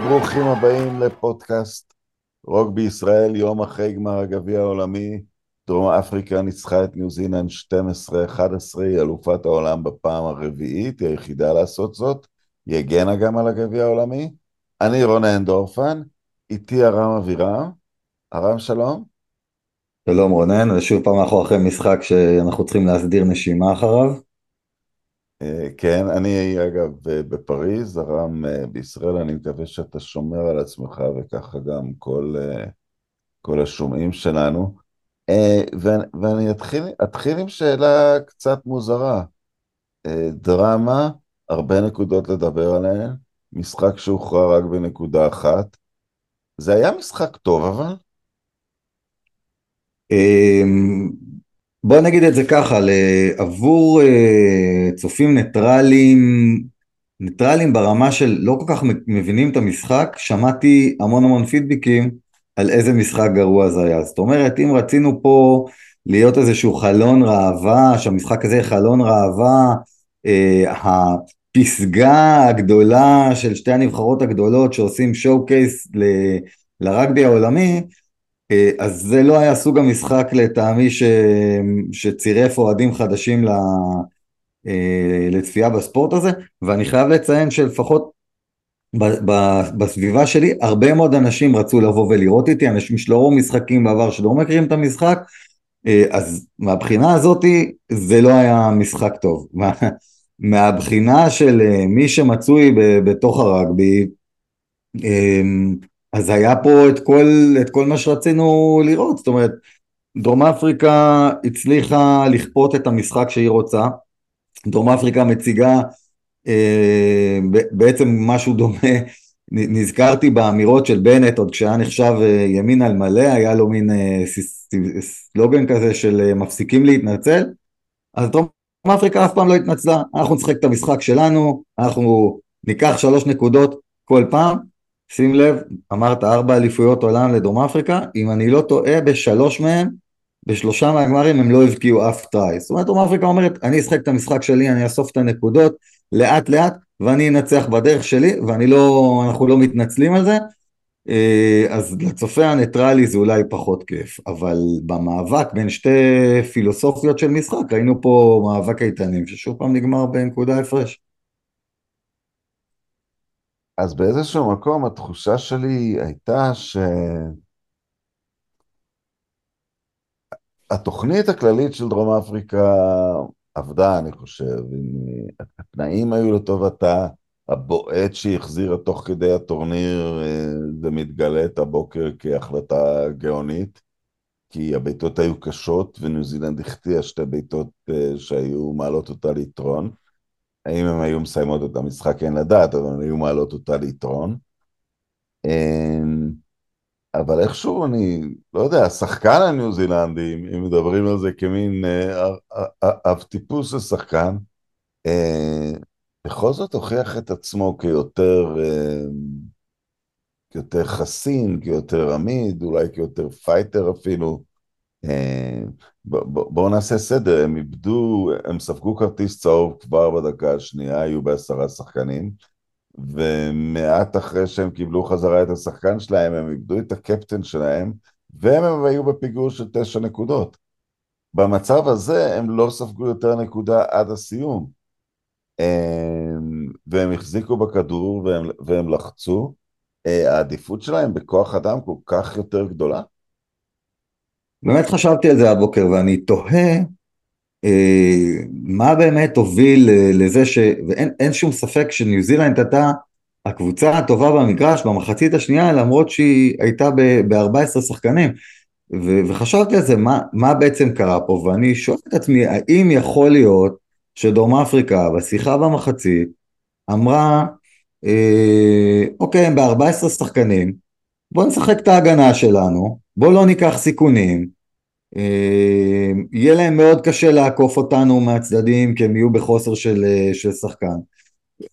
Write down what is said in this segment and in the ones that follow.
וברוכים הבאים לפודקאסט רוק בישראל, יום אחרי גמר הגביע העולמי. דרום אפריקה ניצחה את ניו זילנד 12-11, היא אלופת העולם בפעם הרביעית, היא היחידה לעשות זאת. היא הגנה גם על הגביע העולמי. אני רונן דורפן, איתי ארם אבירם. ארם שלום. שלום רונן, ושוב פעם אנחנו אחרי משחק שאנחנו צריכים להסדיר נשימה אחריו. אה, כן, אני אגב בפריז, ארם אה, בישראל, אני מקווה שאתה שומר על עצמך וככה גם כל, אה, כל השומעים שלנו. ואני אתחיל, אתחיל עם שאלה קצת מוזרה. דרמה, הרבה נקודות לדבר עליהן, משחק שהוכרע רק בנקודה אחת. זה היה משחק טוב אבל? בוא נגיד את זה ככה, עבור אה, צופים ניטרלים, ניטרלים ברמה של לא כל כך מבינים את המשחק, שמעתי המון המון פידבקים על איזה משחק גרוע זה היה. זאת אומרת, אם רצינו פה להיות איזשהו חלון ראווה, שהמשחק הזה חלון ראווה, אה, הפסגה הגדולה של שתי הנבחרות הגדולות שעושים שואו קייס לרגבי העולמי, אז זה לא היה סוג המשחק לטעמי ש... שצירף אוהדים חדשים ל... אה, לצפייה בספורט הזה, ואני חייב לציין שלפחות ב... ב... בסביבה שלי הרבה מאוד אנשים רצו לבוא ולראות איתי, אנשים שלא ראו משחקים בעבר שלא מכירים את המשחק, אה, אז מהבחינה הזאתי זה לא היה משחק טוב. מהבחינה של מי שמצוי בתוך הרגבי, אז היה פה את כל, את כל מה שרצינו לראות, זאת אומרת, דרום אפריקה הצליחה לכפות את המשחק שהיא רוצה, דרום אפריקה מציגה אה, בעצם משהו דומה, נזכרתי באמירות של בנט עוד כשהיה נחשב אה, ימין על מלא, היה לו מין אה, סלוגן כזה של אה, מפסיקים להתנצל, אז דרום אפריקה אף פעם לא התנצלה, אנחנו נשחק את המשחק שלנו, אנחנו ניקח שלוש נקודות כל פעם, שים לב, אמרת ארבע אליפויות עולם לדרום אפריקה, אם אני לא טועה בשלוש מהם, בשלושה מהגמרים הם לא הבקיעו אף טראי. זאת אומרת, דרום אפריקה אומרת, אני אשחק את המשחק שלי, אני אאסוף את הנקודות לאט לאט, ואני אנצח בדרך שלי, ואני לא, אנחנו לא מתנצלים על זה. אה, אז לצופה הניטרלי זה אולי פחות כיף, אבל במאבק בין שתי פילוסופיות של משחק, ראינו פה מאבק איתנים, ששוב פעם נגמר בנקודה הפרש. אז באיזשהו מקום התחושה שלי הייתה שהתוכנית הכללית של דרום אפריקה עבדה, אני חושב, התנאים היו לטובתה, הבועט שהיא החזירה תוך כדי הטורניר, אה, זה מתגלה את הבוקר כהחלטה גאונית, כי הבעיטות היו קשות וניו זילנד החטיאה שתי בעיטות אה, שהיו מעלות אותה ליתרון. האם הם היו מסיימות את המשחק אין לדעת, אבל הם היו מעלות אותה ליתרון. אמ, אבל איכשהו אני, לא יודע, השחקן הניו זילנדי, אם מדברים על זה כמין אה, אב טיפוס לשחקן, אה, בכל זאת הוכיח את עצמו כיותר, אה, כיותר חסין, כיותר עמיד, אולי כיותר פייטר אפילו. בואו נעשה סדר, הם איבדו, הם ספגו כרטיס צהוב כבר בדקה השנייה, היו בעשרה שחקנים, ומעט אחרי שהם קיבלו חזרה את השחקן שלהם, הם איבדו את הקפטן שלהם, והם היו בפיגור של תשע נקודות. במצב הזה הם לא ספגו יותר נקודה עד הסיום. והם החזיקו בכדור והם, והם לחצו. אה, העדיפות שלהם בכוח אדם כל כך יותר גדולה. באמת חשבתי על זה הבוקר ואני תוהה אה, מה באמת הוביל אה, לזה ש... ואין שום ספק שניו זילנד הייתה הקבוצה הטובה במגרש במחצית השנייה למרות שהיא הייתה ב-14 שחקנים. ו- וחשבתי על זה מה, מה בעצם קרה פה? ואני שואל את עצמי האם יכול להיות שדרום אפריקה בשיחה במחצית אמרה אה, אוקיי הם ב-14 שחקנים בוא נשחק את ההגנה שלנו בוא לא ניקח סיכונים, אה, יהיה להם מאוד קשה לעקוף אותנו מהצדדים כי הם יהיו בחוסר של, אה, של שחקן.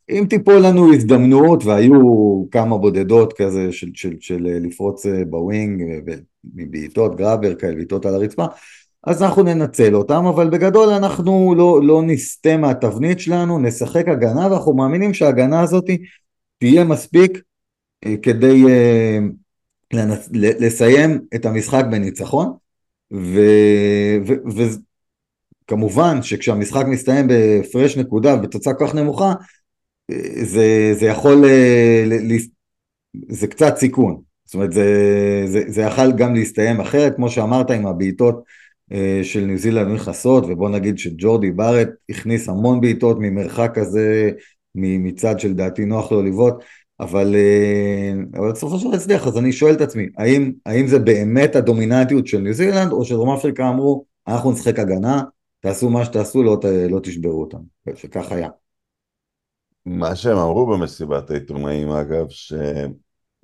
אם תיפול לנו הזדמנות והיו כמה בודדות כזה של, של, של אה, לפרוץ בווינג מבעיטות גראבר כאלה, בעיטות על הרצפה, אז אנחנו ננצל אותם, אבל בגדול אנחנו לא, לא נסטה מהתבנית שלנו, נשחק הגנה ואנחנו מאמינים שההגנה הזאת תהיה מספיק כדי לסיים את המשחק בניצחון, וכמובן שכשהמשחק מסתיים בהפרש נקודה בתוצאה כל כך נמוכה, זה, זה יכול, זה קצת סיכון, זאת אומרת זה, זה, זה יכול גם להסתיים אחרת, כמו שאמרת עם הבעיטות אה, של ניו זילנד נכנסות, ובוא נגיד שג'ורדי בארט הכניס המון בעיטות ממרחק כזה, מצד שלדעתי נוח לו לבעוט, אבל, אה, אבל בסופו של דבר הצליח, אז אני שואל את עצמי, האם, האם זה באמת הדומיננטיות של ניו זילנד, או שדרום אפריקה אמרו, אנחנו נשחק הגנה, תעשו מה שתעשו, לא, לא תשברו אותם, שכך היה. מה שהם אמרו במסיבת העיתונאים, אגב,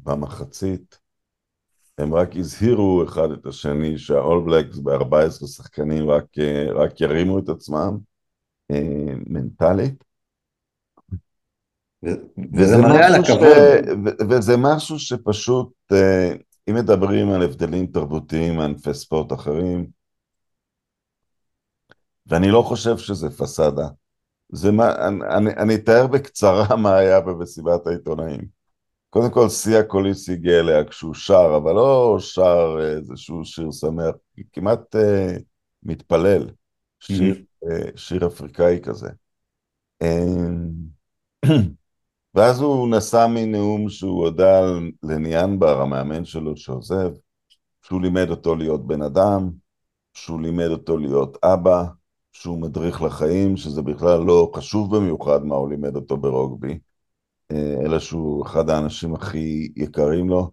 שבמחצית הם רק הזהירו אחד את השני שהאול בלקס ב-14 שחקנים רק, רק ירימו את עצמם אה, מנטלית. וזה מראה על הכבוד. וזה משהו שפשוט, אה, אם מדברים על הבדלים תרבותיים מענפי ספורט אחרים, ואני לא חושב שזה פסאדה. זה מה, אני, אני אתאר בקצרה מה היה במסיבת העיתונאים. קודם כל, סיה קוליסי הגיע אליה כשהוא שר, אבל לא שר איזשהו שיר שמח, כמעט uh, מתפלל, שיר, uh, שיר אפריקאי כזה. ואז הוא נשא מנאום שהוא הודה לניאנבר, המאמן שלו שעוזב, שהוא לימד אותו להיות בן אדם, שהוא לימד אותו להיות אבא, שהוא מדריך לחיים, שזה בכלל לא חשוב במיוחד מה הוא לימד אותו ברוגבי, אה, אלא שהוא אחד האנשים הכי יקרים לו.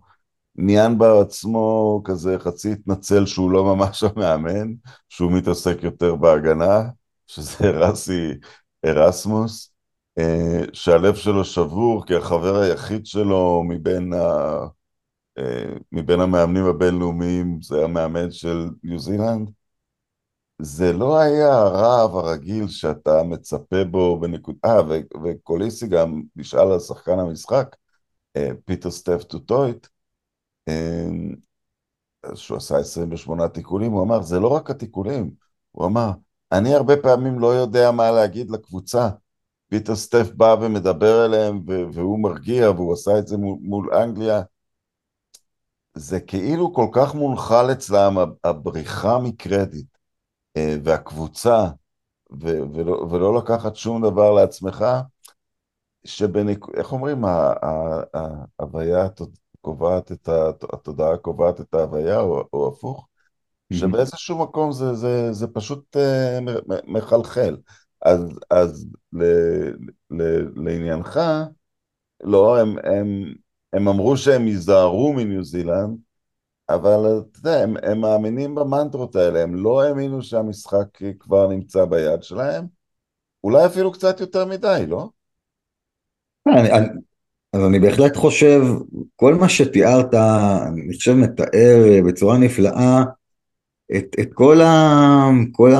ניאן בעצמו כזה חצי התנצל שהוא לא ממש המאמן, שהוא מתעסק יותר בהגנה, שזה רסי ארסמוס, שהלב שלו שבור כי החבר היחיד שלו מבין, ה... אה, מבין המאמנים הבינלאומיים זה המאמן של ניו זילנד. זה לא היה הרעב הרגיל שאתה מצפה בו בנקודה, אה, וקוליסי גם נשאל על שחקן המשחק, אה, פיטר סטף דו טויט, אה, שהוא עשה 28 תיקולים, הוא אמר, זה לא רק התיקולים, הוא אמר, אני הרבה פעמים לא יודע מה להגיד לקבוצה. פיטר סטף בא ומדבר אליהם, והוא מרגיע, והוא עשה את זה מול, מול אנגליה. זה כאילו כל כך מונחל אצלם הבריחה מקרדיט. אה, והקבוצה, ו- ולא, ולא לקחת שום דבר לעצמך, שבניק... איך אומרים, ההוויה קובעת את ה... התודעה קובעת את ההוויה, או, או הפוך, שבאיזשהו מקום זה, זה, זה פשוט uh, מחלחל. אז, אז ל, ל, לעניינך, לא, הם, הם, הם אמרו שהם ייזהרו מניו זילנד, אבל אתה יודע, הם, הם מאמינים במנטרות האלה, הם לא האמינו שהמשחק כבר נמצא ביד שלהם, אולי אפילו קצת יותר מדי, לא? אני, אני, אז אני בהחלט חושב, כל מה שתיארת, אני חושב מתאר בצורה נפלאה את, את כל, ה, כל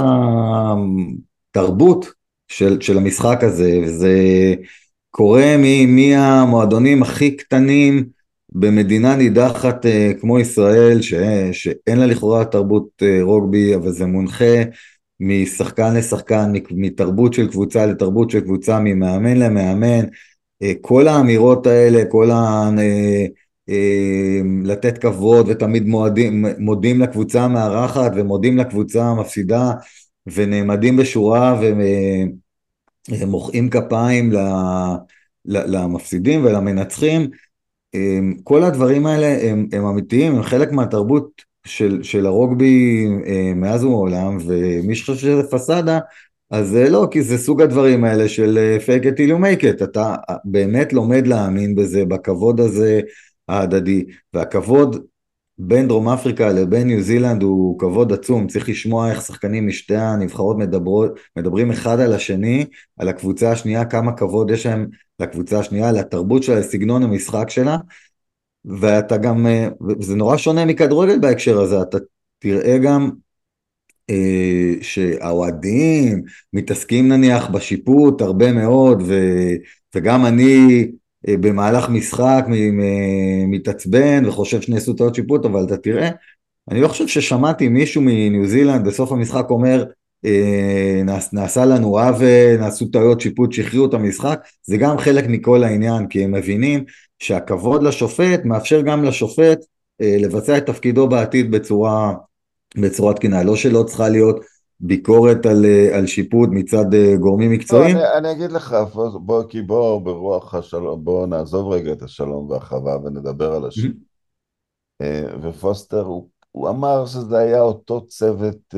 התרבות של, של המשחק הזה, וזה קורה מהמועדונים הכי קטנים, במדינה נידחת uh, כמו ישראל, ש, שאין לה לכאורה תרבות uh, רוגבי, אבל זה מונחה משחקן לשחקן, מתרבות של קבוצה לתרבות של קבוצה, ממאמן למאמן, uh, כל האמירות האלה, כל ה... Uh, uh, לתת כבוד ותמיד מועדים, מודים לקבוצה המארחת ומודים לקבוצה המפסידה ונעמדים בשורה ומוחאים כפיים למפסידים ולמנצחים. כל הדברים האלה הם, הם אמיתיים, הם חלק מהתרבות של, של הרוגבי אה, מאז ומעולם, ומי שחושב שזה פסאדה, אז לא, כי זה סוג הדברים האלה של fake it till you make it, אתה באמת לומד להאמין בזה, בכבוד הזה ההדדי, והכבוד בין דרום אפריקה לבין ניו זילנד הוא כבוד עצום, צריך לשמוע איך שחקנים משתי הנבחרות מדברות, מדברים אחד על השני, על הקבוצה השנייה, כמה כבוד יש להם לקבוצה השנייה, לתרבות שלה, לסגנון המשחק שלה, ואתה גם, זה נורא שונה מכדורגל בהקשר הזה, אתה תראה גם אה, שהאוהדים מתעסקים נניח בשיפוט הרבה מאוד, ו, וגם אני אה, במהלך משחק מתעצבן וחושב שנעשו טעות שיפוט, אבל אתה תראה, אני לא חושב ששמעתי מישהו מניו זילנד בסוף המשחק אומר, אה, נעשה לנו עוול, נעשו טעויות שיפוט שהכריעו את המשחק, זה גם חלק מכל העניין, כי הם מבינים שהכבוד לשופט מאפשר גם לשופט אה, לבצע את תפקידו בעתיד בצורה, בצורה תקינה, לא שלא צריכה להיות ביקורת על, אה, על שיפוט מצד גורמים מקצועיים. לא, אני, אני אגיד לך, בוא, כי בוא ברוח השלום, בוא נעזוב רגע את השלום והחווה ונדבר על השיפוט. ופוסטר, הוא, הוא אמר שזה היה אותו צוות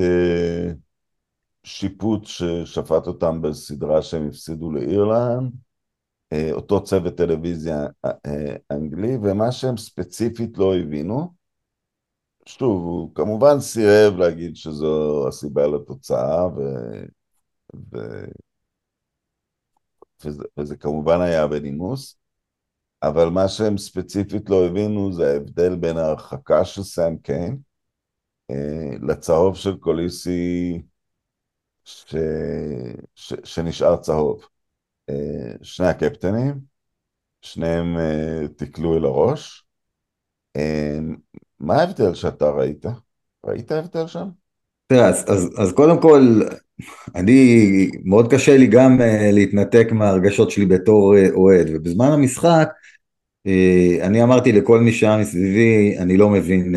שיפוט ששפט אותם בסדרה שהם הפסידו לאירלנד, אה, אותו צוות טלוויזיה אה, אנגלי, ומה שהם ספציפית לא הבינו, שוב, הוא כמובן סירב להגיד שזו הסיבה לתוצאה, ו... ו... וזה, וזה כמובן היה בנימוס, אבל מה שהם ספציפית לא הבינו זה ההבדל בין ההרחקה של סאם קיין אה, לצהוב של קוליסי ש... ש... שנשאר צהוב. אה, שני הקפטנים, שניהם אה, תיקלו אל הראש. מה ההבדל שאתה ראית? ראית הבדל שם? תראה, אז, אז, אז קודם כל, אני, מאוד קשה לי גם להתנתק מהרגשות שלי בתור אוהד, ובזמן המשחק, אני אמרתי לכל מי שהיה מסביבי, אני לא מבין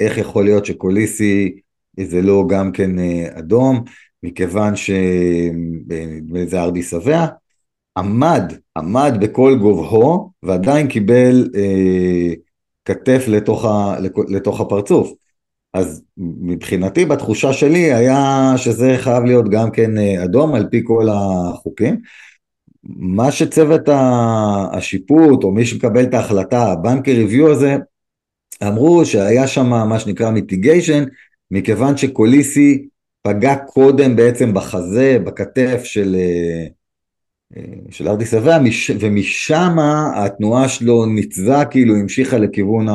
איך יכול להיות שקוליסי זה לא גם כן אה, אדום, מכיוון שזה ארדי שבע, עמד, עמד בכל גובהו ועדיין קיבל אה, כתף לתוך, ה, לתוך הפרצוף. אז מבחינתי, בתחושה שלי, היה שזה חייב להיות גם כן אה, אדום על פי כל החוקים. מה שצוות השיפוט, או מי שמקבל את ההחלטה, הבנקר ריוויו הזה, אמרו שהיה שם מה שנקרא מיטיגיישן, מכיוון שקוליסי פגע קודם בעצם בחזה, בכתף של, אה, של ארדי שבע, ומשם התנועה שלו ניצזה, כאילו המשיכה לכיוון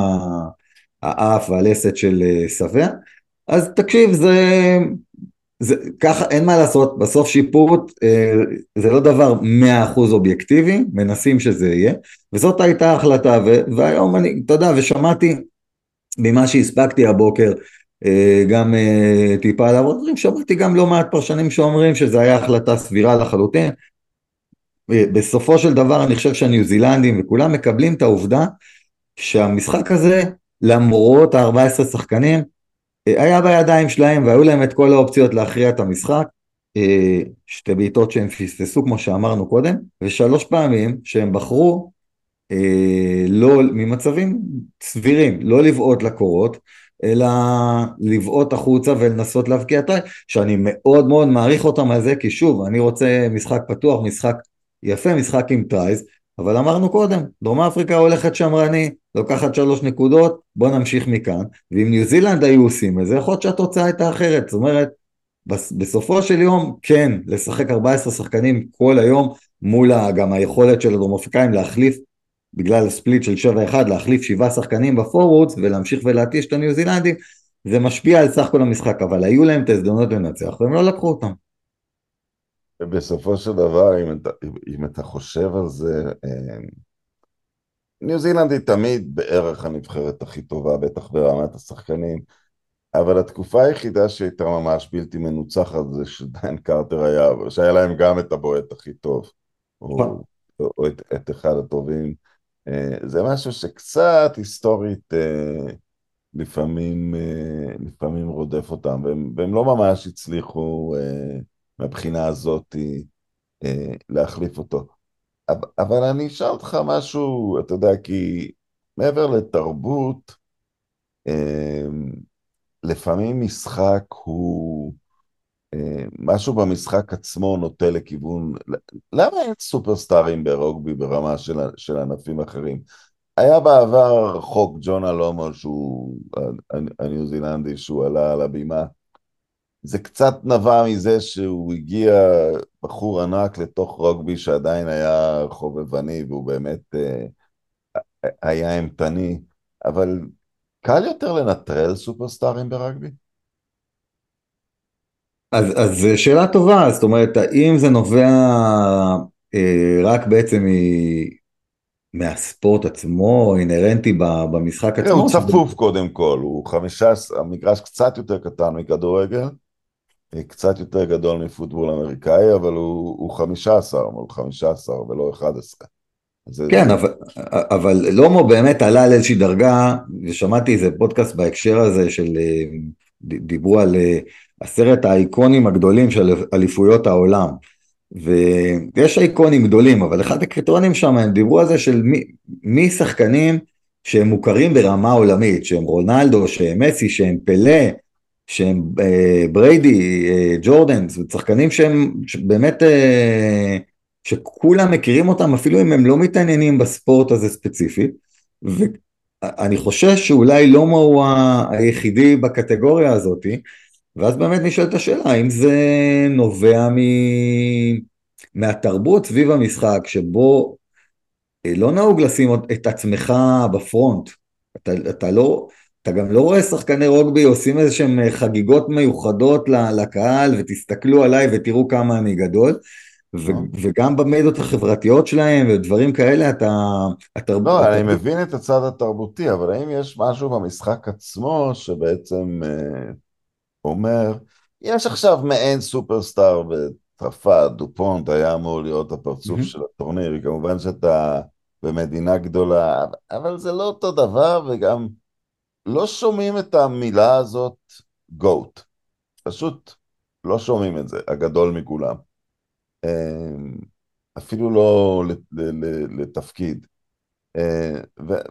האף והלסת של אה, שבע. אז תקשיב, זה, זה ככה, אין מה לעשות, בסוף שיפוט זה לא דבר מאה אחוז אובייקטיבי, מנסים שזה יהיה, וזאת הייתה ההחלטה, והיום אני, אתה יודע, ושמעתי ממה שהספקתי הבוקר, אה, גם אה, טיפה על דברים, שמעתי גם לא מעט פרשנים שאומרים שזו הייתה החלטה סבירה לחלוטין. אה, בסופו של דבר אני חושב שהניו זילנדים וכולם מקבלים את העובדה שהמשחק הזה, למרות ה-14 שחקנים, היה בידיים שלהם והיו להם את כל האופציות להכריע את המשחק. שתי בעיטות שהם פספסו כמו שאמרנו קודם, ושלוש פעמים שהם בחרו לא, ממצבים סבירים, לא לבעוט לקורות, אלא לבעוט החוצה ולנסות להבקיע try, שאני מאוד מאוד מעריך אותם על זה, כי שוב, אני רוצה משחק פתוח, משחק יפה, משחק עם tries, אבל אמרנו קודם, דרום אפריקה הולכת שמרני, לוקחת שלוש נקודות, בוא נמשיך מכאן, ואם ניו זילנד היו עושים את זה, יכול להיות שהתוצאה הייתה אחרת, זאת אומרת, בסופו של יום, כן, לשחק 14 שחקנים כל היום, מול גם היכולת של הדרום אפריקאים להחליף בגלל ה split של 7-1 להחליף שבעה שחקנים ב forwards ולהמשיך ולהתיש את הניו זילנדים זה משפיע על סך כל המשחק אבל היו להם את ההזדמנות לנצח והם לא לקחו אותם. בסופו של דבר אם אתה, אם אתה חושב על זה אה, ניו זילנד היא תמיד בערך הנבחרת הכי טובה בטח ברמת השחקנים אבל התקופה היחידה שהייתה ממש בלתי מנוצחת זה שדיין קרטר היה שהיה להם גם את הבועט הכי טוב או, נכון. או את, את אחד הטובים אה, זה משהו שקצת היסטורית אה, לפעמים, אה, לפעמים רודף אותם, והם, והם לא ממש הצליחו מהבחינה הזאת להחליף אותו. אבל אני אשאל אותך משהו, אתה יודע, כי מעבר לתרבות, לפעמים משחק הוא... משהו במשחק עצמו נוטה לכיוון, למה אין סופרסטארים ברוגבי ברמה של, של ענפים אחרים? היה בעבר חוק ג'ון אלומו שהוא הניו זילנדי שהוא עלה על הבימה זה קצת נבע מזה שהוא הגיע בחור ענק לתוך רוגבי שעדיין היה חובבני והוא באמת אה, היה אימתני אבל קל יותר לנטרל סופרסטארים ברגבי? אז, אז שאלה טובה, זאת אומרת, האם זה נובע אה, רק בעצם מ... מהספורט עצמו, אינהרנטי במשחק עצמו? הוא צפוף קודם כל, הוא חמישה, המגרש קצת יותר קטן מכדורגל, קצת יותר גדול מפוטבול אמריקאי, אבל הוא, הוא 15 מול 15 ולא 11. זה, כן, זה... אבל, אבל לומו באמת עלה על איזושהי דרגה, ושמעתי איזה פודקאסט בהקשר הזה של, אה, דיברו על אה, עשרת האיקונים הגדולים של אליפויות העולם. ויש איקונים גדולים, אבל אחד הקריטריונים שם, הם דיברו על זה של מי, מי שחקנים שהם מוכרים ברמה עולמית, שהם רונלדו, שהם מסי, שהם פלא, שהם אה, בריידי, אה, ג'ורדן, שחקנים שהם באמת, אה, שכולם מכירים אותם, אפילו אם הם לא מתעניינים בספורט הזה ספציפית, ואני חושש שאולי לומו הוא היחידי בקטגוריה הזאתי, ואז באמת נשאלת השאלה, האם זה נובע מ... מהתרבות סביב המשחק, שבו אה, לא נהוג לשים את עצמך בפרונט. אתה, אתה לא, אתה גם לא רואה שחקני רוגבי עושים איזה שהם אה, חגיגות מיוחדות לקהל, ותסתכלו עליי ותראו כמה אני גדול. ו- לא. וגם במדיות החברתיות שלהם ודברים כאלה אתה... התרב... לא, אתה... אני מבין את הצד התרבותי, אבל האם יש משהו במשחק עצמו שבעצם אה, אומר, יש עכשיו מעין סופרסטאר בצרפת, דופונט היה אמור להיות הפרצוף mm-hmm. של הטורניר, כמובן שאתה במדינה גדולה, אבל זה לא אותו דבר, וגם לא שומעים את המילה הזאת גוט. פשוט לא שומעים את זה, הגדול מכולם. אמ, אפילו לא לתפקיד. אה,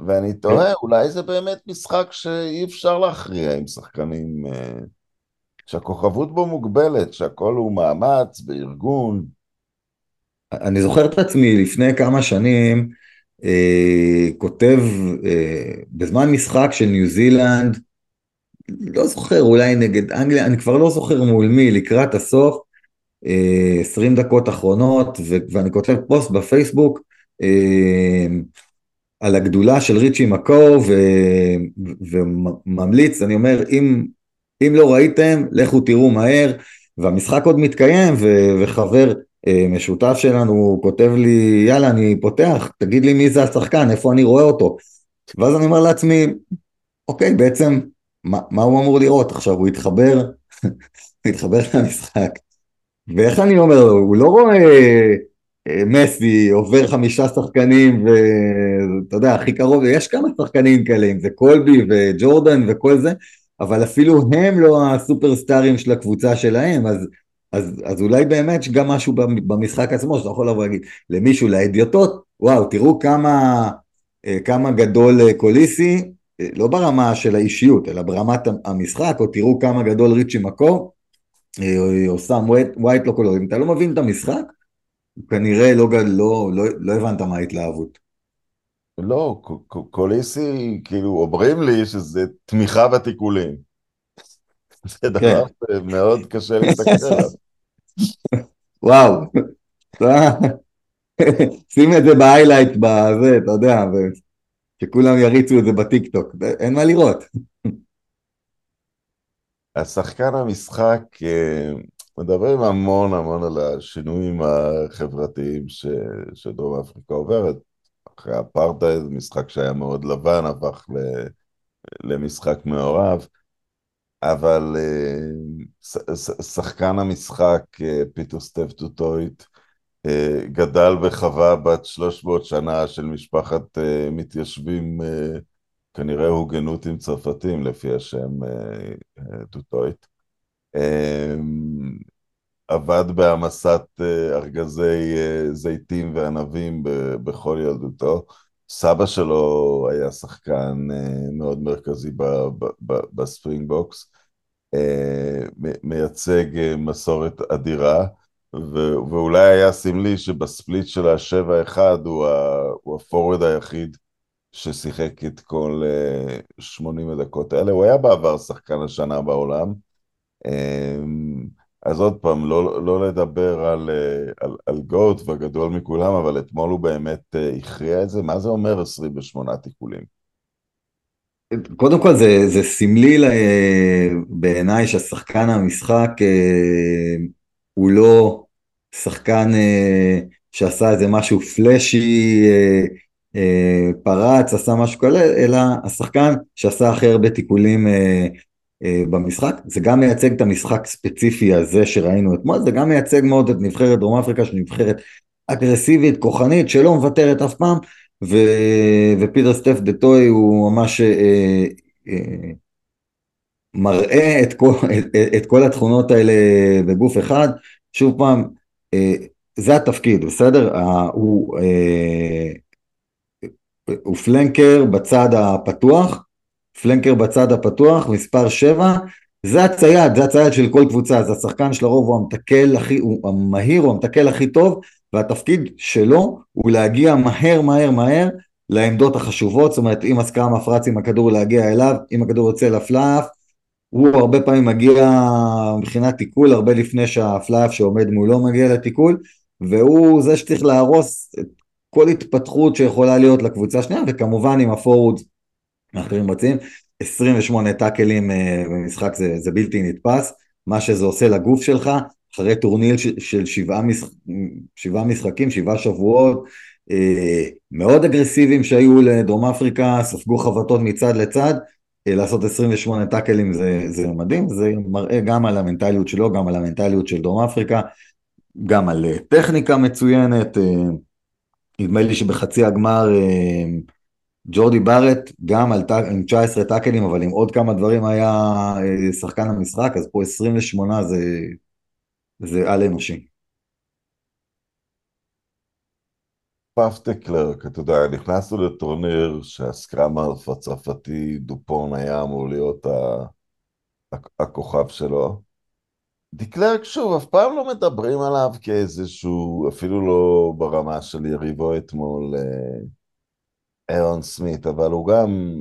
ואני תוהה. אולי זה באמת משחק שאי אפשר להכריע עם שחקנים אה, שהכוכבות בו מוגבלת, שהכל הוא מאמץ וארגון. אני זוכר את עצמי לפני כמה שנים כותב אה, בזמן משחק של ניו זילנד, לא זוכר, אולי נגד אנגליה, אני כבר לא זוכר מול מי, לקראת הסוף, אה, 20 דקות אחרונות, ו- ואני כותב פוסט בפייסבוק אה, על הגדולה של ריצ'י מקו, וממליץ, אני אומר, אם אם לא ראיתם, לכו תראו מהר, והמשחק עוד מתקיים, ו- וחבר אה, משותף שלנו כותב לי, יאללה, אני פותח, תגיד לי מי זה השחקן, איפה אני רואה אותו. ואז אני אומר לעצמי, אוקיי, בעצם, מה, מה הוא אמור לראות? עכשיו, הוא התחבר, הוא התחבר למשחק. ואיך אני אומר לו, הוא לא רואה אה, מסי עובר חמישה שחקנים ואתה יודע, הכי קרוב, יש כמה שחקנים כאלה, אם זה קולבי וג'ורדן וכל זה, אבל אפילו הם לא הסופרסטארים של הקבוצה שלהם, אז, אז, אז אולי באמת יש גם משהו במשחק עצמו שאתה יכול לבוא להגיד למישהו, לאדיוטות, וואו, תראו כמה, אה, כמה גדול אה, קוליסי, אה, לא ברמה של האישיות, אלא ברמת המשחק, או תראו כמה גדול ריצ'י מקו, או סאם ווייט לא כולו, אם אתה לא מבין את המשחק, כנראה לא, לא, לא, לא הבנת מה ההתלהבות. לא, קוליסי, כאילו, אומרים לי שזה תמיכה בתיקולים. זה דבר כן. מאוד קשה להסתכל עליו. וואו, שים את זה ב highlight בזה, אתה יודע, שכולם יריצו את זה בטיקטוק, אין מה לראות. השחקן המשחק, אה, מדברים המון המון על השינויים החברתיים שדרום אפריקה עוברת. אחרי האפרטהייד, משחק שהיה מאוד לבן, הפך למשחק מעורב, אבל אה, שחקן המשחק, אה, פיטר סטף דו טויט, אה, גדל בחווה בת 300 שנה של משפחת מתיישבים, כנראה הוגנוטים צרפתים לפי השם דו טויט. עבד בהעמסת ארגזי זיתים וענבים בכל ילדותו. סבא שלו היה שחקן אה, מאוד מרכזי ב Springboks, מייצג מסורת אדירה, ואולי היה סמלי שב split של השבע אחד הוא ה forward היחיד ששיחק את כל 80 הדקות האלה. הוא היה בעבר שחקן השנה בעולם. אז עוד פעם, לא, לא לדבר על, אה, על, על גוט והגדול מכולם, אבל אתמול הוא באמת אה, הכריע את זה. מה זה אומר 28 תיקולים? קודם כל זה, זה סמלי בעיניי שהשחקן המשחק אה, הוא לא שחקן שעשה איזה משהו פלאשי, פרץ, עשה משהו כאלה, אלא השחקן שעשה הכי הרבה תיקולים במשחק, זה גם מייצג את המשחק ספציפי הזה שראינו אתמול, זה גם מייצג מאוד את נבחרת דרום אפריקה שנבחרת אגרסיבית, כוחנית, שלא מוותרת אף פעם, ו... ופיטר סטף דו טויט הוא ממש אה, אה, מראה את כל, את, את כל התכונות האלה בגוף אחד, שוב פעם, אה, זה התפקיד, בסדר? אה, הוא, אה, הוא פלנקר בצד הפתוח, פלנקר בצד הפתוח, מספר 7, זה הצייד, זה הצייד של כל קבוצה, זה השחקן של הרוב, הוא המתקל הכי, הוא המהיר, הוא המתקל הכי טוב, והתפקיד שלו הוא להגיע מהר מהר מהר לעמדות החשובות, זאת אומרת אם עסקה מפרץ עם הכדור להגיע אליו, אם הכדור יוצא לפלאף, הוא הרבה פעמים מגיע מבחינת תיקול הרבה לפני שהפלאף שעומד מולו מגיע לתיקול, והוא זה שצריך להרוס את כל התפתחות שיכולה להיות לקבוצה השנייה, וכמובן עם ה forwards האחרים רצים, 28 טאקלים אה, במשחק זה, זה בלתי נתפס, מה שזה עושה לגוף שלך, אחרי טורניר של שבעה, משח... שבעה משחקים, שבעה שבועות, אה, מאוד אגרסיביים שהיו לדרום אפריקה, ספגו חבטות מצד לצד, אה, לעשות 28 טאקלים זה, זה מדהים, זה מראה גם על המנטליות שלו, גם על המנטליות של דרום אפריקה, גם על אה, טכניקה מצוינת, נדמה לי שבחצי הגמר ג'ורדי בארט גם על עם 19 טאקלים, אבל עם עוד כמה דברים היה שחקן המשחק, אז פה 28 זה זה על אנושי. פאפטה קלרק, אתה יודע, נכנסנו לטורניר שהסקראמרף הצרפתי דופון היה אמור להיות הכוכב שלו. דקלרק שוב, אף פעם לא מדברים עליו כאיזשהו, אפילו לא ברמה של יריבו אתמול, אה, אירון סמית, אבל הוא גם,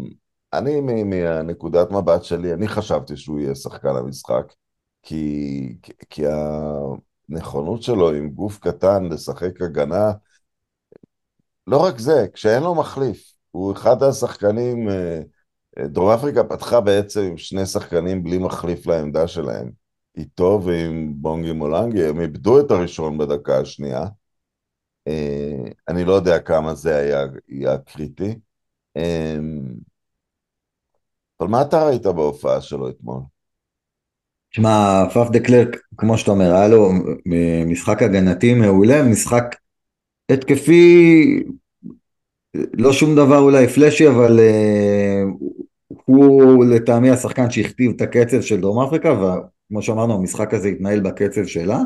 אני מהנקודת מבט שלי, אני חשבתי שהוא יהיה שחקן המשחק. כי, כי הנכונות שלו עם גוף קטן לשחק הגנה, לא רק זה, כשאין לו מחליף, הוא אחד השחקנים, אה, דרום אפריקה פתחה בעצם עם שני שחקנים בלי מחליף לעמדה שלהם, איתו ועם בונגי מולנגי, הם איבדו את הראשון בדקה השנייה, אה, אני לא יודע כמה זה היה, היה קריטי, אה, אבל מה אתה ראית בהופעה שלו אתמול? שמע, פאף דה קלרק, כמו שאתה אומר, היה לו משחק הגנתי מעולה, משחק התקפי, לא שום דבר אולי flashy, אבל אה, הוא לטעמי השחקן שהכתיב את הקצב של דרום אפריקה, וכמו שאמרנו, המשחק הזה התנהל בקצב שלה.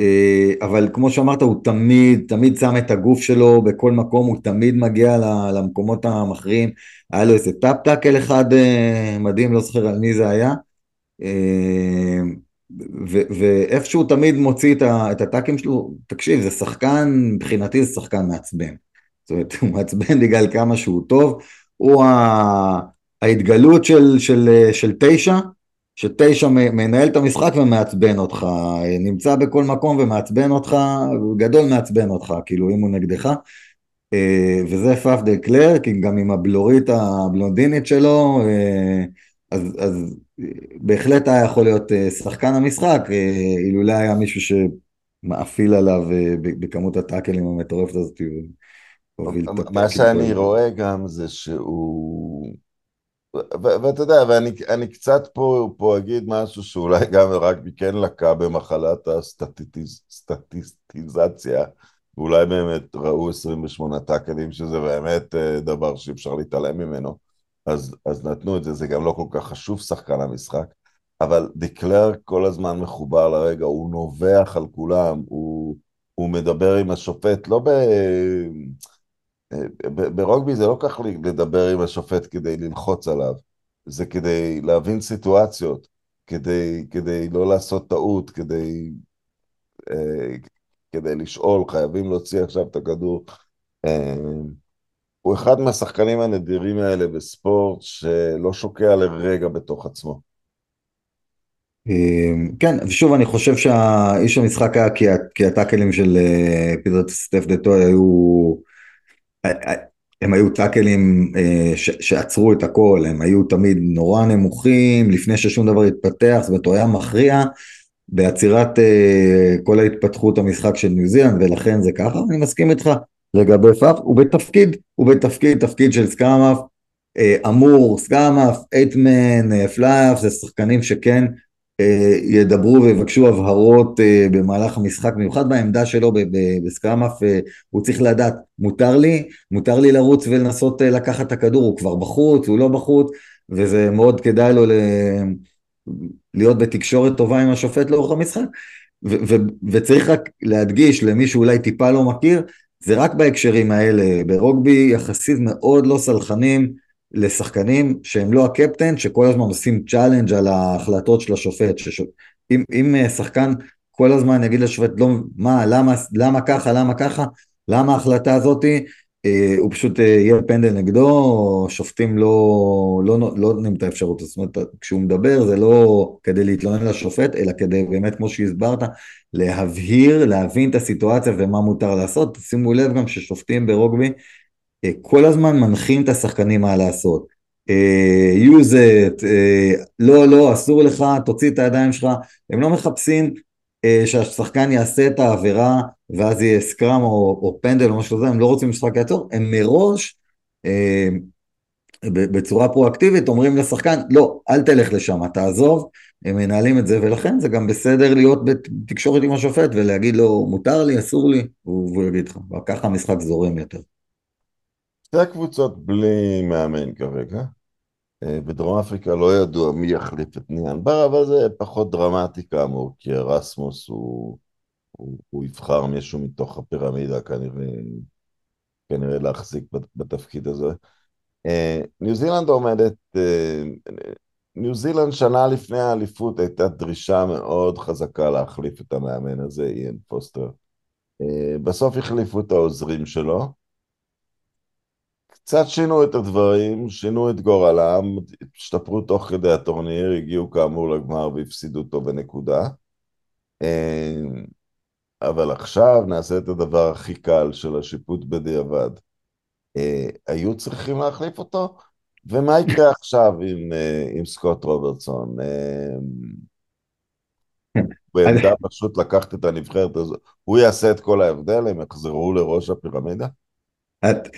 אה, אבל כמו שאמרת, הוא תמיד, תמיד שם את הגוף שלו בכל מקום, הוא תמיד מגיע למקומות המכריעים. היה לו איזה tap-tackle אחד אה, מדהים, לא זוכר על מי זה היה. ואיפשהו תמיד מוציא את הטאקלים שלו, תקשיב, זה שחקן, מבחינתי זה שחקן מעצבן. זאת אומרת, הוא מעצבן בגלל כמה שהוא טוב, הוא ההתגלות של, של, של תשע, שתשע מנהל את המשחק ומעצבן אותך, נמצא בכל מקום ומעצבן אותך, גדול מעצבן אותך, כאילו אם הוא נגדך. אה, וזה פאף דה קלר, גם עם הבלורית הבלונדינית שלו, אה, אז, אז בהחלט היה יכול להיות אה, שחקן המשחק, אילולא היה מישהו שמאפיל עליו בכמות הטאקלים המטורפת הזאת. מה שאני רואה גם זה שהוא... ואתה יודע, ואני קצת פה, פה אגיד משהו שאולי גם רק כן לקה במחלת הסטטיסטיזציה, ואולי באמת ראו 28 טאקלים, שזה באמת דבר שאי אפשר להתעלם ממנו. אז, אז נתנו את זה, זה גם לא כל כך חשוב שחקן המשחק, אבל דקלר כל הזמן מחובר לרגע, הוא נובח על כולם, הוא, הוא מדבר עם השופט, לא ב... ברוגבי זה לא כך לדבר עם השופט כדי ללחוץ עליו, זה כדי להבין סיטואציות, כדי, כדי לא לעשות טעות, כדי, אה, כדי לשאול, חייבים להוציא עכשיו את הכדור. אה, הוא אחד מהשחקנים הנדירים האלה בספורט שלא שוקע לרגע בתוך עצמו. אמ, כן, ושוב אני חושב שהאיש המשחק היה כי הטאקלים של אה, פיטר סטף דטו היו, אה, אה, הם היו טאקלים שעצרו את הכל, הם היו תמיד נורא נמוכים, לפני ששום דבר התפתח, זאת אומרת הוא היה מכריע בעצירת כל ההתפתחות המשחק של ניו זילנד, ולכן זה ככה, אני מסכים איתך, לגבי פאף, הוא בתפקיד, הוא בתפקיד, תפקיד של סקאמאף, אמור, סקאמאף, אייטמן, פלייאף, זה שחקנים שכן ידברו ויבקשו הבהרות במהלך המשחק, במיוחד בעמדה שלו בסקאמאף, הוא צריך לדעת, מותר לי, מותר לי לרוץ ולנסות לקחת את הכדור, הוא כבר בחוץ, הוא לא בחוץ, וזה מאוד כדאי לו ל... להיות בתקשורת טובה עם השופט לאורך המשחק. ו- ו- וצריך רק להדגיש למי שאולי טיפה לא מכיר, זה רק בהקשרים האלה, ברוגבי יחסית מאוד לא סלחנים לשחקנים שהם לא הקפטן, שכל הזמן עושים challenge על ההחלטות של השופט. שש... אם, אם אה, שחקן כל הזמן יגיד לשופט, לא, מה, למה, למה ככה, למה ככה, למה ההחלטה הזאתי, אה, הוא פשוט אה, יהיה פנדל נגדו, שופטים לא, לא, לא לא נותנים את האפשרות, זאת אומרת, כשהוא מדבר זה לא כדי להתלונן לשופט, אלא כדי באמת, כמו שהסברת, להבהיר, להבין את הסיטואציה ומה מותר לעשות. שימו לב גם ששופטים ברוגבי כל הזמן מנחים את השחקנים מה לעשות. use it, לא, לא, אסור לך, תוציא את הידיים שלך, הם לא מחפשים שהשחקן יעשה את העבירה ואז יהיה סקראם או, או פנדל או משהו כזה, הם לא רוצים משחק יעצור, הם מראש אה, בצורה פרואקטיבית אומרים לשחקן, לא, אל תלך לשם, תעזוב, הם מנהלים את זה, ולכן זה גם בסדר להיות בתקשורת עם השופט ולהגיד לו, מותר לי, אסור לי, והוא יגיד לך, וככה המשחק זורם יותר. שתי הקבוצות בלי מאמן כרגע. אה, בדרום אפריקה לא ידוע מי יחליף את ניאן בר, אבל זה פחות דרמטי כאמור, כי ארסמוס הוא... הוא, הוא יבחר מישהו מתוך הפירמידה כנראה, כנראה להחזיק בתפקיד הזה. אה, ניו זילנד עומדת, אה, ניו זילנד שנה לפני האליפות הייתה דרישה מאוד חזקה להחליף את המאמן הזה, איין פוסטר. בסוף החליפו את העוזרים שלו. קצת שינו את הדברים, שינו את גורלם, השתפרו תוך כדי הטורניר, הגיעו כאמור לגמר והפסידו אותו בנקודה. אבל עכשיו נעשה את הדבר הכי קל של השיפוט בדיעבד. אה, היו צריכים להחליף אותו? ומה יקרה עכשיו עם, אה, עם סקוט רוברטסון? אה, בעמדה פשוט לקחת את הנבחרת הזאת, הוא יעשה את כל ההבדל, הם יחזרו לראש הפירמידה? את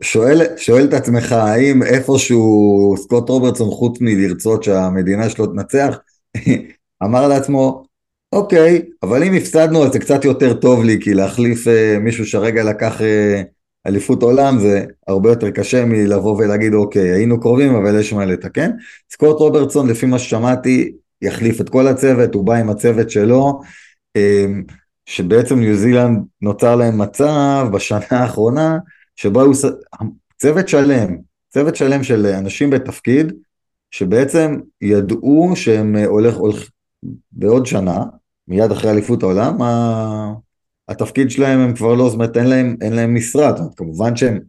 שואל, שואל את עצמך האם איפשהו סקוט רוברטסון חוץ מלרצות שהמדינה שלו תנצח אמר לעצמו אוקיי, אבל אם הפסדנו אז זה קצת יותר טוב לי, כי להחליף אה, מישהו שהרגע לקח אה, אליפות עולם זה הרבה יותר קשה מלבוא ולהגיד אוקיי, היינו קרובים אבל יש מה לתקן. סקוט רוברטסון לפי מה ששמעתי יחליף את כל הצוות, הוא בא עם הצוות שלו, אה, שבעצם ניו זילנד נוצר להם מצב בשנה האחרונה, שבו הוא צוות שלם, צוות שלם של אנשים בתפקיד, שבעצם ידעו שהם הולך, הולך בעוד שנה, מיד אחרי אליפות העולם, התפקיד שלהם הם כבר לא, זאת אומרת אין להם, אין להם משרה, זאת אומרת כמובן שהם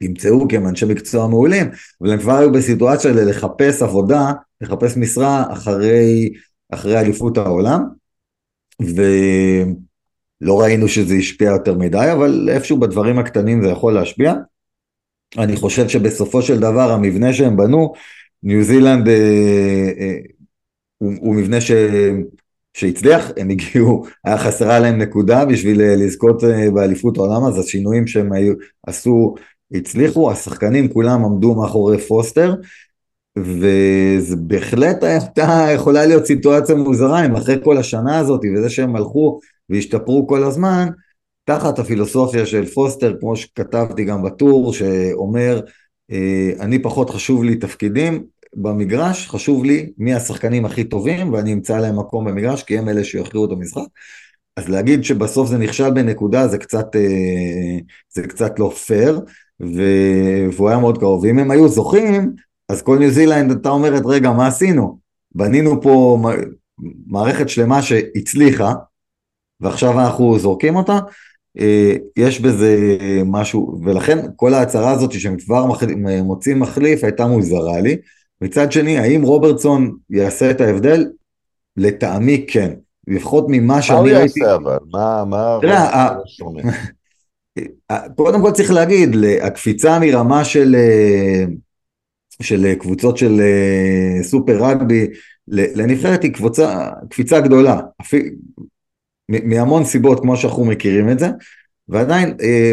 ימצאו כי הם אנשי מקצוע מעולים, אבל הם כבר היו בסיטואציה לחפש עבודה, לחפש משרה אחרי, אחרי אליפות העולם, ולא ראינו שזה השפיע יותר מדי, אבל איפשהו בדברים הקטנים זה יכול להשפיע. אני חושב שבסופו של דבר המבנה שהם בנו, ניו זילנד אה, אה, הוא, הוא מבנה ש, שהצליח, הם הגיעו, היה חסרה להם נקודה בשביל אה, לזכות אה, באליפות העולם, אז השינויים שהם היו, עשו הצליחו, השחקנים כולם עמדו מאחורי פוסטר, וזה בהחלט הייתה יכולה להיות סיטואציה מוזרה אם אחרי כל השנה הזאת וזה שהם הלכו והשתפרו כל הזמן, תחת הפילוסופיה של פוסטר, כמו שכתבתי גם בטור, שאומר, אה, אני פחות חשוב לי תפקידים, במגרש, חשוב לי מי השחקנים הכי טובים ואני אמצא להם מקום במגרש כי הם אלה שיכריעו את המשחק. אז להגיד שבסוף זה נכשל בנקודה זה קצת, אה, זה קצת לא פייר והוא היה מאוד קרוב. אם הם היו זוכים, אז כל ניו זילנד הייתה אומרת, רגע, מה עשינו? בנינו פה מערכת שלמה שהצליחה ועכשיו אנחנו זורקים אותה. אה, יש בזה משהו, ולכן כל ההצהרה הזאת שהם כבר מוצאים מחליף הייתה מוזרה לי. מצד שני, האם רוברטסון יעשה את ההבדל? לטעמי כן. לפחות ממה שאני ראיתי... מה הוא יעשה אבל? מה... מה... תראה, קודם כל צריך להגיד, הקפיצה מרמה של, אה, של קבוצות של אה, סופר רגבי לנבחרת היא קבוצה, קפיצה גדולה, מהמון סיבות כמו שאנחנו מכירים את זה, ועדיין אה,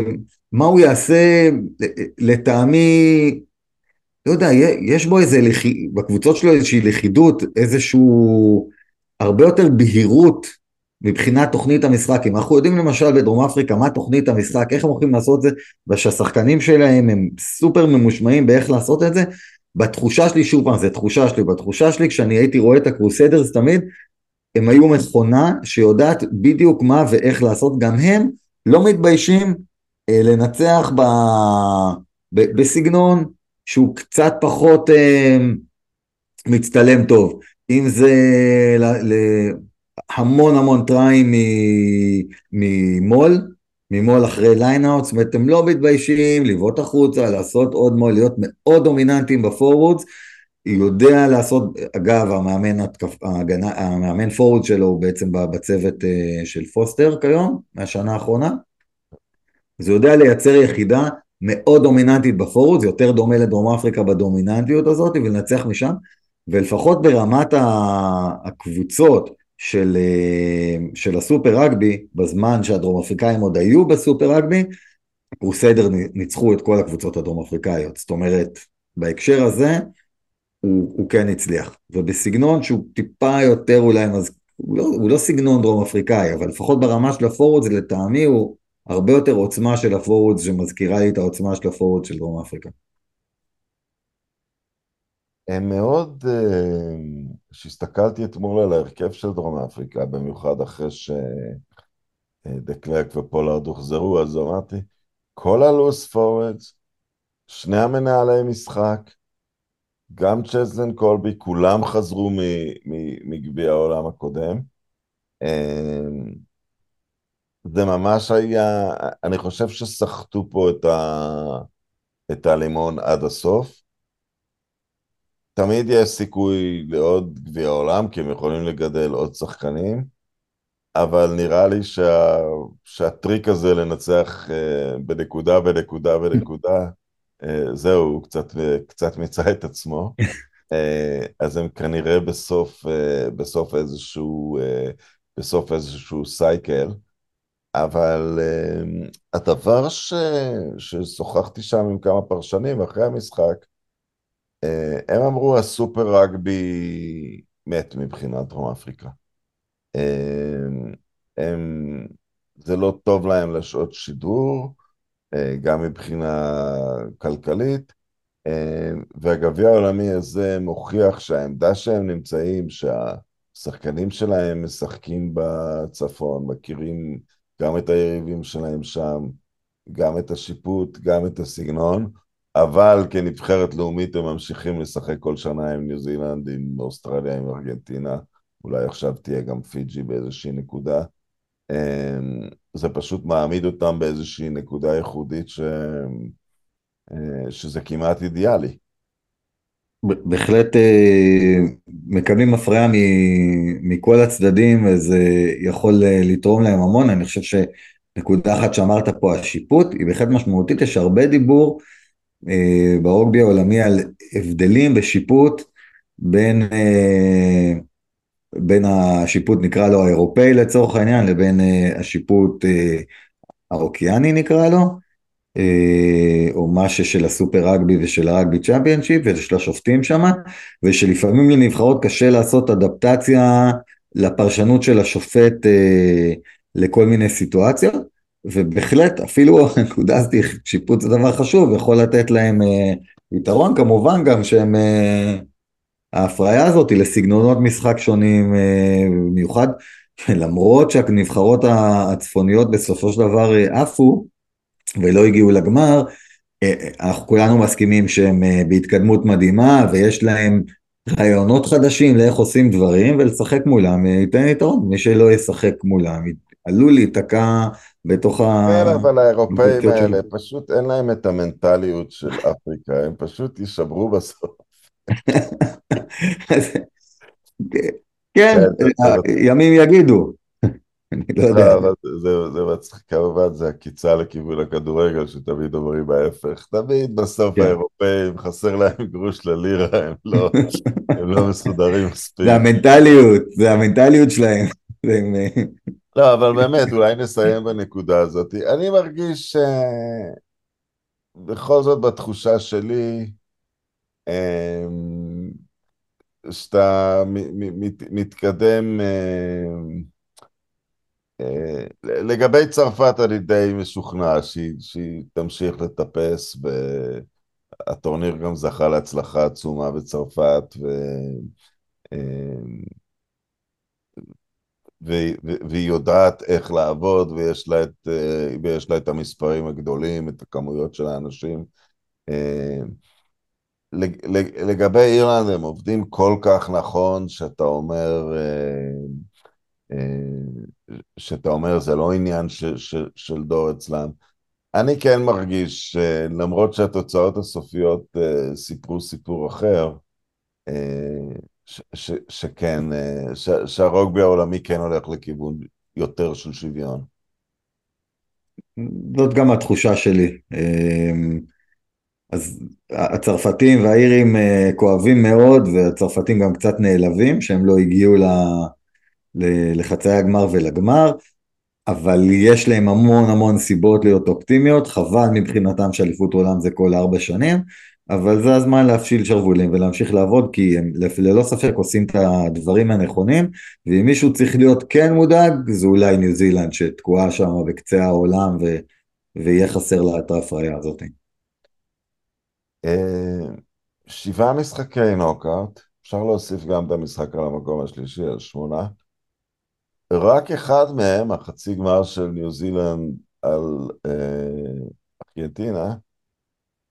מה הוא יעשה לטעמי לא יודע, יש בו איזה, בקבוצות שלו איזושהי לכידות, איזשהו, הרבה יותר בהירות מבחינת תוכנית המשחק. אם אנחנו יודעים למשל בדרום אפריקה מה תוכנית המשחק, איך הם הולכים לעשות את זה, ושהשחקנים שלהם הם סופר ממושמעים באיך לעשות את זה, בתחושה שלי, שוב פעם, זו תחושה שלי, בתחושה שלי כשאני הייתי רואה את הקרוסדרס תמיד, הם היו מכונה שיודעת בדיוק מה ואיך לעשות, גם הם לא מתביישים אה, לנצח ב, ב, בסגנון שהוא קצת פחות אה, מצטלם טוב, אם זה ל, ל, המון המון טריים מ maul, מ maul אחרי lineout, זאת אומרת הם לא מתביישים לבעוט החוצה, לעשות עוד maul, להיות מאוד דומיננטיים ב forwards, יודע לעשות, אגב המאמן, הגנה, המאמן פורוורד שלו הוא בעצם בצוות אה, של פוסטר כיום, מהשנה האחרונה, אז הוא יודע לייצר יחידה מאוד דומיננטית בפורוורד, זה יותר דומה לדרום אפריקה בדומיננטיות הזאת ולנצח משם, ולפחות ברמת הקבוצות של, אה, של הסופר רגבי, בזמן שהדרום אפריקאים עוד היו בסופר רגבי, קרוסיידר ניצחו את כל הקבוצות הדרום אפריקאיות, זאת אומרת, בהקשר הזה, הוא, הוא כן הצליח, ובסגנון שהוא טיפה יותר אולי, מז... הוא, לא, הוא לא סגנון דרום אפריקאי, אבל לפחות ברמה של הפורוד זה לטעמי הוא הרבה יותר עוצמה של הפורוד שמזכירה לי את העוצמה של הפורוד של דרום אפריקה. הם מאוד, כשהסתכלתי אתמול על ההרכב של דרום אפריקה, במיוחד אחרי שדקלרק ופולארד הוחזרו, אז אמרתי, כל הלוס פורדס, שני המנהלי משחק, גם צ'זלן קולבי, כולם חזרו מגביע העולם הקודם. אמ, זה ממש היה, אני חושב שסחטו פה את, ה, את הלימון עד הסוף. תמיד יש סיכוי לעוד גביע עולם, כי הם יכולים לגדל עוד שחקנים, אבל נראה לי שה, שהטריק הזה לנצח uh, בנקודה, בנקודה, בנקודה, זהו, הוא קצת, קצת מיצה את עצמו. uh, אז הם כנראה בסוף, uh, בסוף איזשהו, בסוף איזשהו סייקל. אבל הדבר ש... ששוחחתי שם עם כמה פרשנים אחרי המשחק, אה, הם אמרו הסופר רגבי מת מבחינת דרום אפריקה. אה, הם, זה לא טוב להם לשעות שידור, אה, גם מבחינה כלכלית, והגביע העולמי הזה מוכיח שהעמדה שהם נמצאים, שהשחקנים שלהם משחקים בצפון, מכירים גם את היריבים שלהם שם, גם את השיפוט, גם את הסגנון, אבל כנבחרת לאומית הם ממשיכים לשחק כל שנה עם ניו זילנד, עם אוסטרליה, עם ארגנטינה, אולי עכשיו תהיה גם פיג'י באיזושהי נקודה. אמ, זה פשוט מעמיד אותם באיזושהי נקודה ייחודית ש... אה, שזה כמעט אידיאלי. בהחלט אה, מקבלים הפריה מכל הצדדים וזה יכול אה, לתרום להם המון, אני חושב שנקודה אחת שאמרת פה, השיפוט, היא בהחלט משמעותית, יש הרבה דיבור ברוגבי העולמי על הבדלים בשיפוט בין, בין השיפוט נקרא לו האירופאי לצורך העניין לבין אה, השיפוט האוקיאני נקרא לו או מה ששל הסופר רגבי ושל הרגבי צ'מפיונשיפ ושל השופטים שם ושלפעמים לנבחרות קשה לעשות אדפטציה לפרשנות של השופט לכל מיני סיטואציות ובהחלט אפילו הנקודה הזאת, שיפוט זה דבר חשוב, יכול לתת להם אה, יתרון. כמובן גם שהם, אה, ההפריה הזאת היא לסגנונות משחק שונים אה, במיוחד, למרות שהנבחרות הצפוניות בסופו של דבר אה, עפו ולא הגיעו לגמר, אה, אנחנו כולנו מסכימים שהם בהתקדמות מדהימה ויש להם רעיונות חדשים לאיך עושים דברים ולשחק מולם ייתן יתרון, מי שלא ישחק מולם עלול להיתקע בתוך ה... כן, אבל האירופאים האלה, פשוט אין להם את המנטליות של אפריקה, הם פשוט יישברו בסוף. כן, ימים יגידו. אני לא יודע. זה מצחיק, כמובן, זה עקיצה לכיוון הכדורגל, שתמיד אומרים ההפך. תמיד בסוף כן. האירופאים, חסר להם גרוש ללירה, הם לא, לא מסודרים מספיק. זה המנטליות, זה המנטליות שלהם. לא, אבל באמת, אולי נסיים בנקודה הזאת. אני מרגיש שבכל זאת בתחושה שלי, אמ, שאתה מתקדם, אמ, אה, לגבי צרפת אני די משוכנע שהיא, שהיא תמשיך לטפס והטורניר גם זכה להצלחה עצומה בצרפת ו... אמ, והיא יודעת איך לעבוד ויש לה, את, אה, ויש לה את המספרים הגדולים, את הכמויות של האנשים. לגבי אירלנד הם עובדים כל כך נכון שאתה אומר אה, אה, שאתה אומר זה לא עניין ש, ש, של דור אצלם. אני כן מרגיש למרות שהתוצאות הסופיות סיפרו סיפור אחר, ש, ש, שכן, ש, שהרוגבי העולמי כן הולך לכיוון יותר של שוויון. זאת גם התחושה שלי. אז הצרפתים והאירים אה, כואבים מאוד, והצרפתים גם קצת נעלבים שהם לא הגיעו לחצאי הגמר ולגמר. אבל יש להם המון המון סיבות להיות אופטימיות, חבל מבחינתם שאליפות עולם זה כל ארבע שנים, אבל זה הזמן להפשיל שרוולים ולהמשיך לעבוד כי הם ללא ספק עושים את הדברים הנכונים ואם מישהו צריך להיות כן מודאג זה אולי ניו זילנד שתקועה שם בקצה העולם ו... ויהיה חסר לה את ההפריה הזאת. אה, שבעה משחקי נוקארט, אפשר להוסיף גם את המשחק על המקום השלישי, על שמונה. רק אחד מהם, החצי גמר של ניו זילנד על אה, ארגנטינה,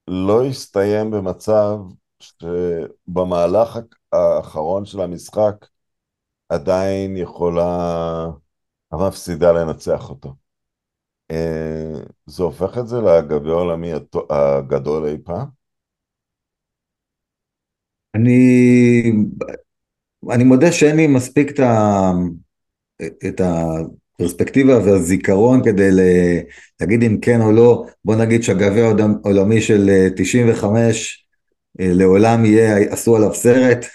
לא הסתיים במצב שבמהלך האחרון של המשחק עדיין יכולה המפסידה לנצח אותו. אה, זה הופך את זה לגביע העולמי הגדול אי פעם? אני, אני מודה שאין לי מספיק את, ה, את הפרספקטיבה והזיכרון כדי להגיד אם כן או לא, בוא נגיד שהגביע העולמי של 95 אה, אה, לעולם יהיה, עשו עליו סרט,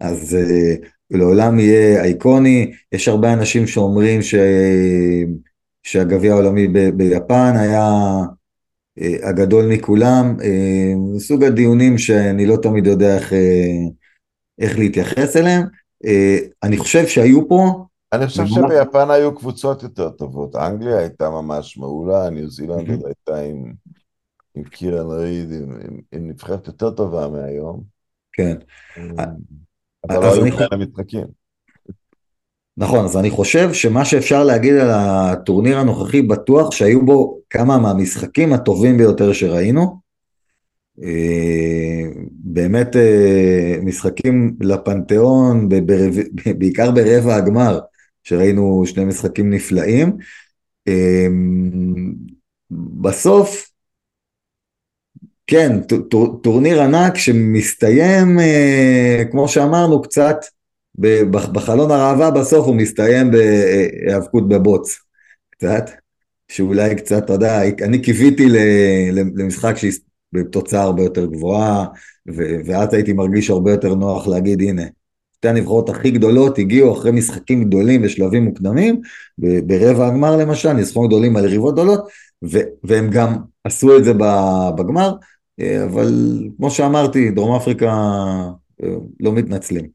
אז אה, לעולם יהיה אייקוני, יש הרבה אנשים שאומרים ש... שהגביע העולמי ב... ביפן היה הגדול מכולם, זה סוג הדיונים שאני לא תמיד יודע איך, איך להתייחס אליהם, אני חושב שהיו פה אני חושב שביפן היו קבוצות יותר טובות. אנגליה הייתה ממש מעולה, ניו זילנד עוד הייתה עם, עם קירן ריד, עם, עם, עם נבחרת יותר טובה מהיום. כן. אבל לא היו כאלה משחקים. נכון, אז אני חושב שמה שאפשר להגיד על הטורניר הנוכחי, בטוח שהיו בו כמה מהמשחקים הטובים ביותר שראינו. אה, באמת אה, משחקים לפנתיאון, בעיקר ברבע הגמר. שראינו שני משחקים נפלאים. אמ, בסוף, כן, טורניר ענק שמסתיים, אה, כמו שאמרנו, קצת בחלון הראווה, בסוף הוא מסתיים בהיאבקות בבוץ, קצת, שאולי קצת, אתה יודע, אני קיוויתי למשחק בתוצאה הרבה יותר גבוהה, ואז הייתי מרגיש הרבה יותר נוח להגיד, הנה, שתי הנבחרות הכי גדולות הגיעו אחרי משחקים גדולים ושלבים מוקדמים, ברבע הגמר למשל, ניסחונות גדולים על יריבות גדולות, והם גם עשו את זה בגמר, אבל כמו שאמרתי, דרום אפריקה אה, לא מתנצלים,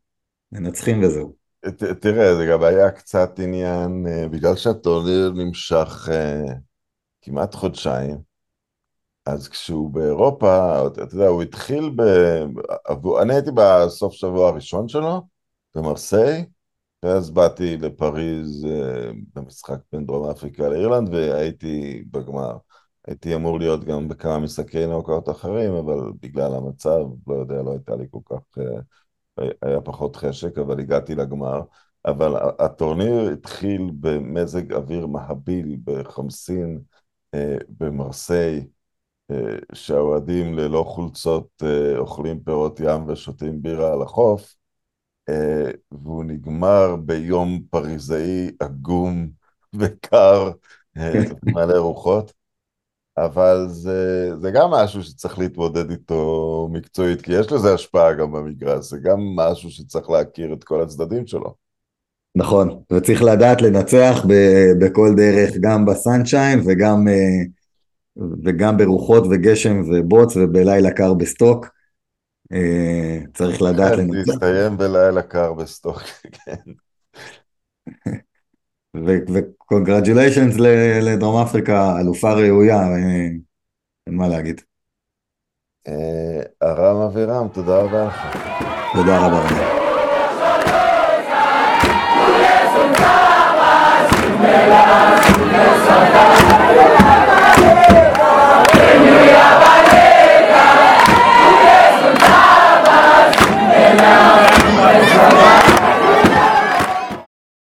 מנצחים וזהו. ת, תראה, זה גם היה קצת עניין, אה, בגלל שהטורניר נמשך uh, כמעט חודשיים, אז כשהוא באירופה, אתה יודע, הוא התחיל ב... אני הייתי בסוף שבוע הראשון שלו, במרסיי, ואז באתי לפריז אה, במשחק בין דרום אפריקה לאירלנד, והייתי בגמר. הייתי אמור להיות גם בכמה משחקי נוקאוט אחרים, אבל בגלל המצב, לא יודע, לא הייתה לי כל כך... אה, היה פחות חשק, אבל הגעתי לגמר. אבל הטורניר התחיל במזג אוויר מהביל בחמסין, אה, במרסיי, שהאוהדים ללא חולצות אוכלים פירות ים ושותים בירה על החוף, אה, והוא נגמר ביום פריזאי עגום וקר, אה, מלא רוחות, אבל זה, זה גם משהו שצריך להתמודד איתו מקצועית, כי יש לזה השפעה גם במגרש, זה גם משהו שצריך להכיר את כל הצדדים שלו. נכון, וצריך לדעת לנצח ב- בכל דרך, גם ב sunshine וגם, אה, וגם ברוחות וגשם ובוץ ובלילה קר בסטוק. אה, צריך לדעת כן, לנצח. זה הסתיים בלילה קר בסטוק, כן. ו congratulations לדרום אפריקה, אלופה ראויה, אין מה להגיד. אה, ארם אבירם, תודה רבה לך. תודה רבה רבה.